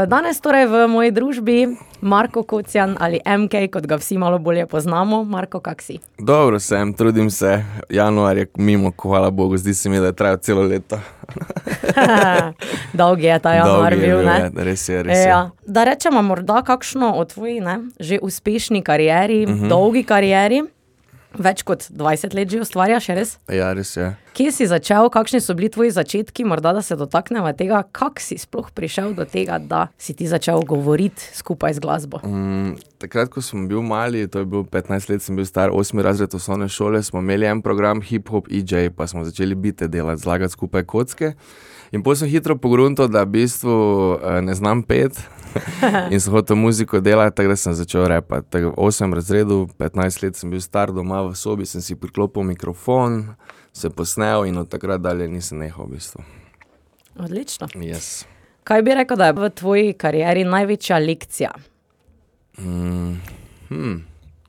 Danes torej v moji družbi Marko Kocjan ali MK, kot ga vsi malo bolje poznamo. Marko, kak si? Dobro sem, trudim se. Januar je mimo, hvala Bogu, zdi se mi, da je trajal celo leto. Dolg je ta januar je bil, bil, ne? ja, res je, res je. Ja. Da rečemo morda kakšno o tvoji ne, že uspešni karieri, Mhm. dolgi karieri. Več kot 20 let že ustvarjaš, res? Ja, res je. Kje si začel, kakšni so bili tvoji začetki, morda da se dotaknemo tega, kako si sploh prišel do tega, da si ti začel govoriti skupaj z glasbo. Mm, takrat, ko sem bil mali, to je bil 15 let, sem bil star, 8 razred osnovne šole, smo imeli en program Hip Hop EJ, pa smo začeli bite delati, zlagati skupaj kocke. In potem sem hitro pogruntal, da v bistvu eh, ne znam pet in sem hotel muziko delati, tako da sem začel repati. Tako v 8 razredu, 15 let sem bil star doma v sobi, sem si priklopil mikrofon, se posnel in od takrat dalje nisem nehal v bistvu. Odlično. Yes. Kaj bi rekel, da je v tvoji karieri največja lekcija? Mm, hmm.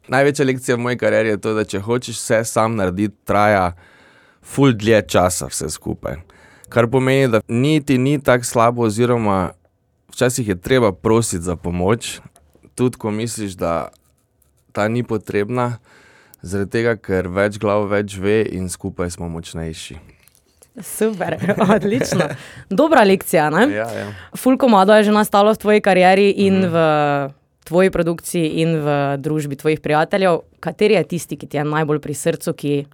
Največja lekcija v moji karieri je to, da če hočeš vse sam narediti, traja ful dlje časa vse skupaj. Kar pomeni, da niti ni tako slabo, oziroma včasih je treba prositi za pomoč, tudi ko misliš, da ta ni potrebna, zaradi tega, ker več glav več ve in skupaj smo močnejši. Super, odlično. Dobra lekcija, ne? Ja, ja. Ful komado je že nastalo v tvoji karieri in Mhm. v tvoji produkciji in v družbi tvojih prijateljev. Kateri je tisti, ki ti je najbolj pri srcu, ki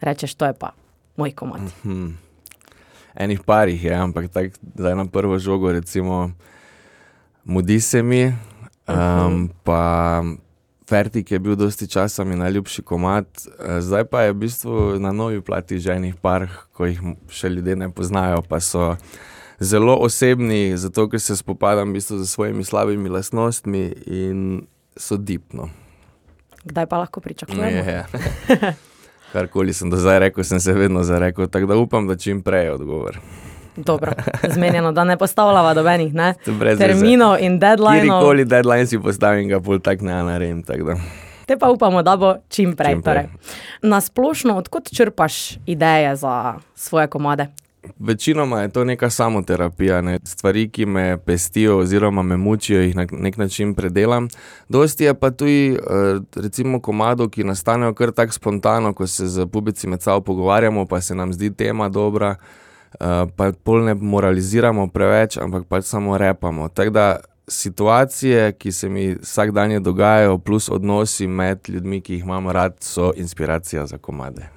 rečeš, to je pa moj komad? Hmm. Enih parih je, ampak tako zdaj na prvo žogo, recimo, mudi se mi, um, pa Fertik je bil dosti časa mi najljubši komat, eh, zdaj pa je v bistvu na novi plati že enih par, ko jih še ljudje ne poznajo, pa so zelo osebni, zato ker se spopadam v bistvu z svojimi slabimi lastnostmi in so dipno. Kdaj pa lahko pričakujemo? Je. Karkoli sem do zdaj rekel, sem se vedno zarekel, tako da upam, da čim prej je odgovor. Dobro, zmenjeno, da ne postavljava dobenih ne? Terminov in deadlineov. Kjerkoli deadline si postavim, ga pol tak ne naredim. tako da. Te pa upamo, da bo čim prej. Čim prej. Torej. Na splošno, odkot črpaš ideje za svoje komade? Večinoma je to neka samoterapija, ne? stvari, ki me pestijo oziroma me mučijo, jih na nek način predelam. Dosti je pa tudi, eh, recimo, komadov, ki nastanejo kar tako spontano, ko se z pubici med sabo pogovarjamo, pa se nam zdi tema dobra, pa pol ne moraliziramo preveč, ampak pač samo repamo. Tako da situacije, ki se mi vsak dan dogajajo, plus odnosi med ljudmi, ki jih imam rad, so inspiracija za komade.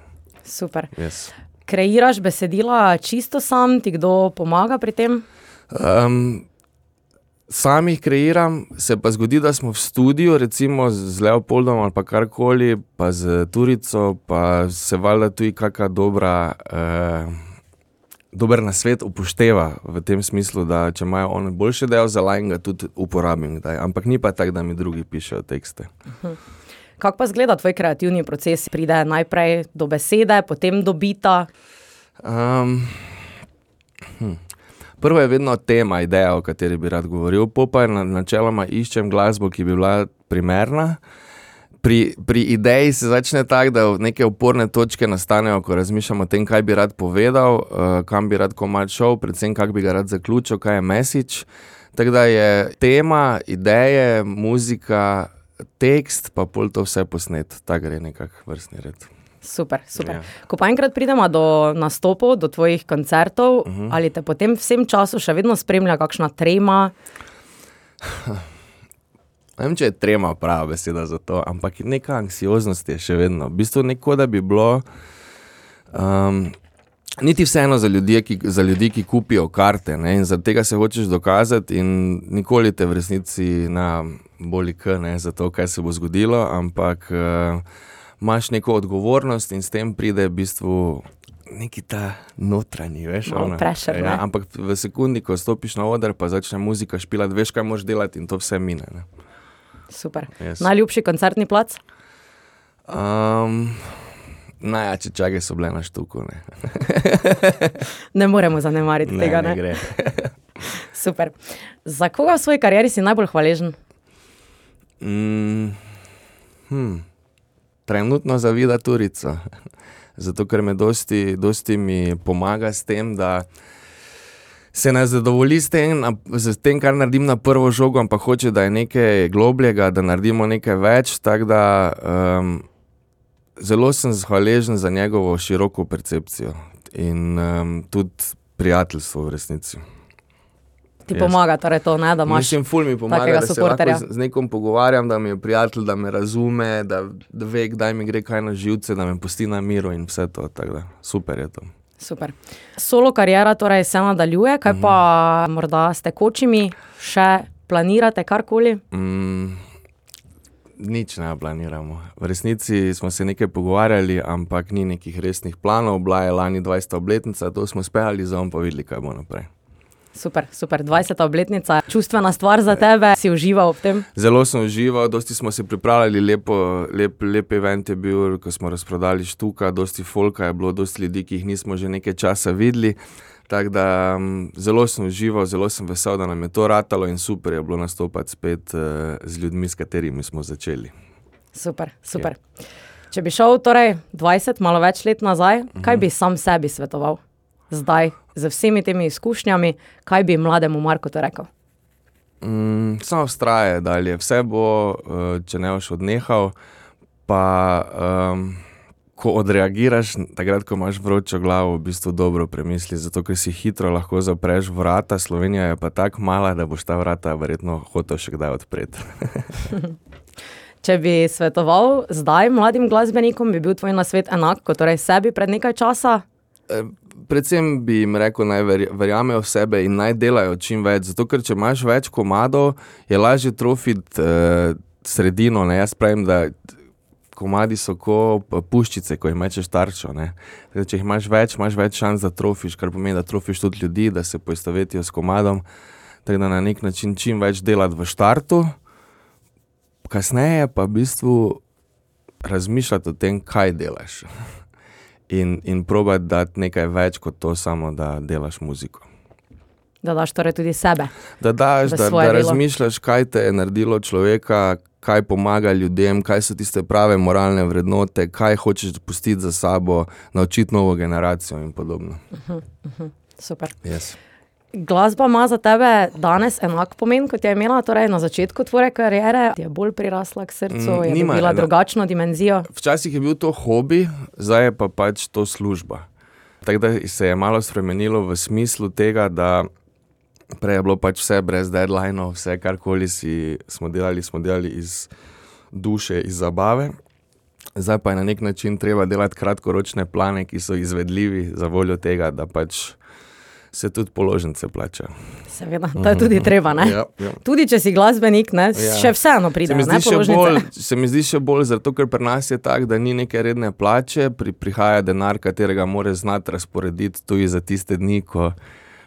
Super. Yes. Kreiraš besedila čisto sam, ti kdo pomaga pri tem? Um, sam jih kreiram, se pa zgodi, da smo v studiu, recimo z Leopoldom ali pa karkoli, pa z Turico, pa se valjda tudi kakšna dobra. Uh, Dober nasvet upošteva v tem smislu, da če imajo oni boljše delo za lajn, ga tudi uporabim. Kdaj. Ampak ni pa tako, da mi drugi pišejo tekste. Kako pa zgleda tvoj kreativni proces? Pride najprej do besede, potem do bita. Um, hm. Prvo je vedno tema, ideja, o kateri bi rad govoril, pa na, načeloma iščem glasbo, ki bi bila primerna. Pri, pri ideji se začne tako, da neke oporne točke nastanejo, ko razmišljam o tem, kaj bi rad povedal, uh, kam bi rad komad šel, predvsem kako bi ga rad zaključil, kaj je message. Tako da je tema, ideje, muzika, tekst, pa pol to vse posnet, tako gre nekako vrstni red. Super, super. Ja. Ko pa enkrat pridemo do nastopov, do tvojih koncertov, uh Mhm. -huh. ali te potem vsem času še vedno spremlja kakšna trema? Ne vem, če je trema prava beseda za to, ampak neka anksioznost je še vedno. V bistvu neko, da bi bilo. Um, Niti vseeno za ljudi, ki, za ljudi, ki kupijo karte ne, in zaradi tega se hočeš dokazati, in nikoli te v resnici na boli k, ne, za to, kaj se bo zgodilo, ampak uh, imaš neko odgovornost in s tem pride v bistvu neki ta notranji, veš, ona. pressure, ne? ja, ampak v sekundi, ko stopiš na oder, pa začne muzika špilati, veš, kaj moraš delati in to vse mine. Ne. Super. Yes. Najljubši koncertni plac? Um, najjače čage so bile na štuku. Ne, Ne moremo zanemariti ne, tega. ne Ne? Super. Za koga v svoji karieri si najbolj hvaležen? Mm, hm. Trenutno zavida Turica. Zato, ker me dosti, dosti mi pomaga s tem, da se ne zadovolji s tem, na- s tem, kar naredim na prvo žogo, ampak hoče, da je nekaj globljega, da naredimo nekaj več. Tako da um, zelo sem hvaležen za njegovo široko percepcijo in um, tudi prijateljstvo v resnici. Ti Jaz. pomaga, torej to, ne, da imaš. Mislim, ful mi pomaga, da se lahko z, z nekom pogovarjam, da mi je prijatelj, da me razume, da, da ve, kdaj mi gre kaj na živce, da me pusti na miru in vse to. tako Da, super je to. Super. Solo karijera torej se nadaljuje, kaj pa morda s tekočimi še planirate karkoli? Mm, nič ne planiramo. V resnici smo se nekaj pogovarjali, ampak ni nekih resnih planov. Bila je lani 20. obletnica, to smo speljali, zdaj bomo pa videli, kaj bo naprej. Super, super. 20. obletnica, čustvena stvar za tebe, si užival v tem. Zelo sem užival, dosti smo se pripravljali, lepo, lep, lep event je bil, ko smo razprodali štuka, dosti folka je bilo, dosti ljudi, ki jih nismo že nekaj časa videli. Tako da um, zelo sem užival, zelo sem vesel, da nam je to ratalo in super je bilo nastopati spet uh, z ljudmi, s katerimi smo začeli. Super, super. Če bi šel torej 20, malo več let nazaj, kaj bi sam sebi svetoval? Zdaj, z vsemi temi izkušnjami, kaj bi mlademu Marku to rekel? Mm, samo vztraje dalje, vse bo, uh, če ne boš odnehal. Pa um, ko odreagiraš, takrat, ko imaš vročo glavo, v bistvu dobro premisli, zato ker si hitro lahko zapreš vrata. Slovenija je pa tako mala, da boš ta vrata verjetno hotel še kdaj odpreti. Če bi svetoval zdaj mladim glasbenikom, bi bil tvoj nasvet enak kot torej sebi pred nekaj časa? Predvsem bi jim rekel, naj verj- verjamejo v sebe in naj delajo čim več. Zato, ker če imaš več komadov, je lažje trofiti eh, sredino. Ne? Jaz pravim, da komadi so kot puščice, ko jih mečeš tarčo. Zdaj, če jih imaš več, imaš več šans, da trofiš, kar pomeni, da trofiš tudi ljudi, da se poistovetijo s komadom. Tako da na nek način čim več delati v štartu, kasneje pa v bistvu razmišljati o tem, kaj delaš. In, in probati dati nekaj več kot to, samo da delaš muziko. Da daš torej tudi sebe. Da, daš, da, da delo. razmišljaš, kaj te je naredilo človeka, kaj pomaga ljudem, kaj so tiste prave moralne vrednote, kaj hočeš pustiti za sabo, naučiti novo generacijo in podobno. Super. Yes. Glasba ima za tebe danes enak pomen, kot je imela torej na začetku tvoje kariere. Ti je bolj prirasla k srcu, Mm, je nima dobila ena- drugačno dimenzijo. Včasih je bil to hobi, zdaj je pa pač to služba. Tako da se je malo spremenilo v smislu tega, da prej je bilo pač vse brez deadline, vse karkoli si smo delali, smo delali iz duše, iz zabave. Zdaj pa je na nek način treba delati kratkoročne plane, ki so izvedljivi za voljo tega, da pač se tudi položnice plačajo. Seveda, to je tudi treba. Ne? Ja, ja. Tudi če si glasbenik, ne, Ja. še vseeno Se pride položnice. bolj, se mi zdi še bolj zato, ker pri nas je tako, da ni neke redne plače, pri, prihaja denar, katerega mora znati razporediti tudi za tiste dni, ko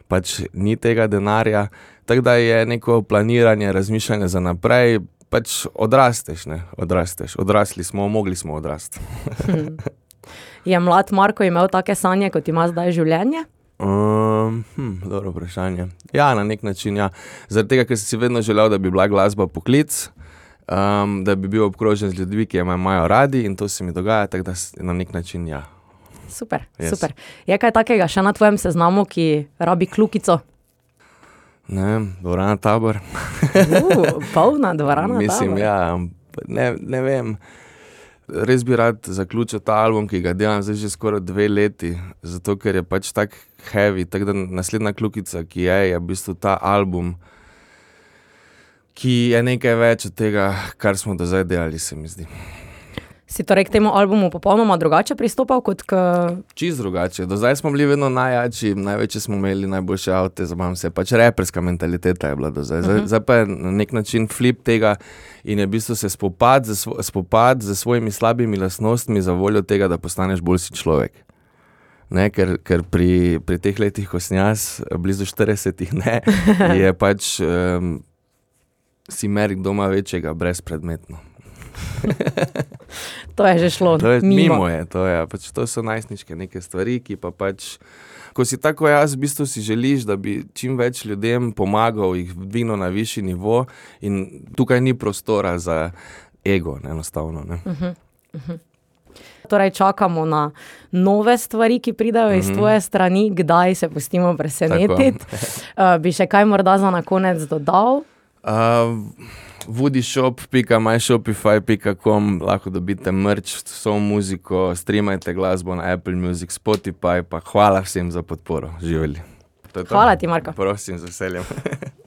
pač ni tega denarja. Tako da je neko planiranje, razmišljanje za naprej. Pač odrasteš, ne? odrasteš. Odrasli smo, mogli smo odrasti. Je mlad Marko imel take sanje, kot ima zdaj življenje? Um, hm, dobro vprašanje. Ja, na nek način. Ja. Zaradi tega, ker sem si vedno želel, da bi bila glasba poklic, um, da bi bil obkrožen z ljudmi, ki me imajo radi in to se mi dogaja, tako da na nek način ja. Super, Yes. super. Je kaj takega še na tvojem seznamu, ki rabi klukico? Ne dvorana tabor. Uh, polna dvorana. Mislim, tabor. ja, ne, ne vem. Res bi rad zaključil ta album, ki ga delam zdaj že skoraj dve leti, zato ker je pač tako heavy. Tako da naslednja klukica, ki je, je v bistvu ta album, ki je nekaj več od tega, kar smo do zdaj delali, se mi zdi. Si torej k temu albumu popolnoma drugače pristopal kot k. Čist drugače. Do zdaj smo bili vedno najjači, največji smo imeli, najboljše avto, zabavam se. Pač reperska mentaliteta je bila do zdaj. Zdaj, zdaj pa je na nek način flip tega in je v bistvu se spopad z, svo, spopad z svojimi slabimi lastnostmi za voljo tega, da postaneš boljši človek. Ne, ker ker pri, pri teh letih, ko sem jaz, blizu 40, ne, je pač um, si merik doma večjega brezpredmetno. To je že šlo. To je mimo. mimo, je, to, je, pač to so najstniške neke stvari, ki pa pač. Ko si tako jaz, v bistvu si želiš, da bi čim več ljudem pomagal, jih dvignil na višji nivo, in tukaj ni prostora za ego, ne, enostavno. Ne. Torej, čakamo na nove stvari, ki pridejo iz Mhm. tvoje strani, kdaj se pustimo presenetiti. Uh, bi še kaj morda za na konec dodal? Uh, Woodishop.myshopify.com lahko dobite mrč, vso muziko, streamajte glasbo na Apple Music, Spotify, pa hvala vsem za podporo. Živeli. To je to. Hvala ti, Marko. Prosim, z veseljem.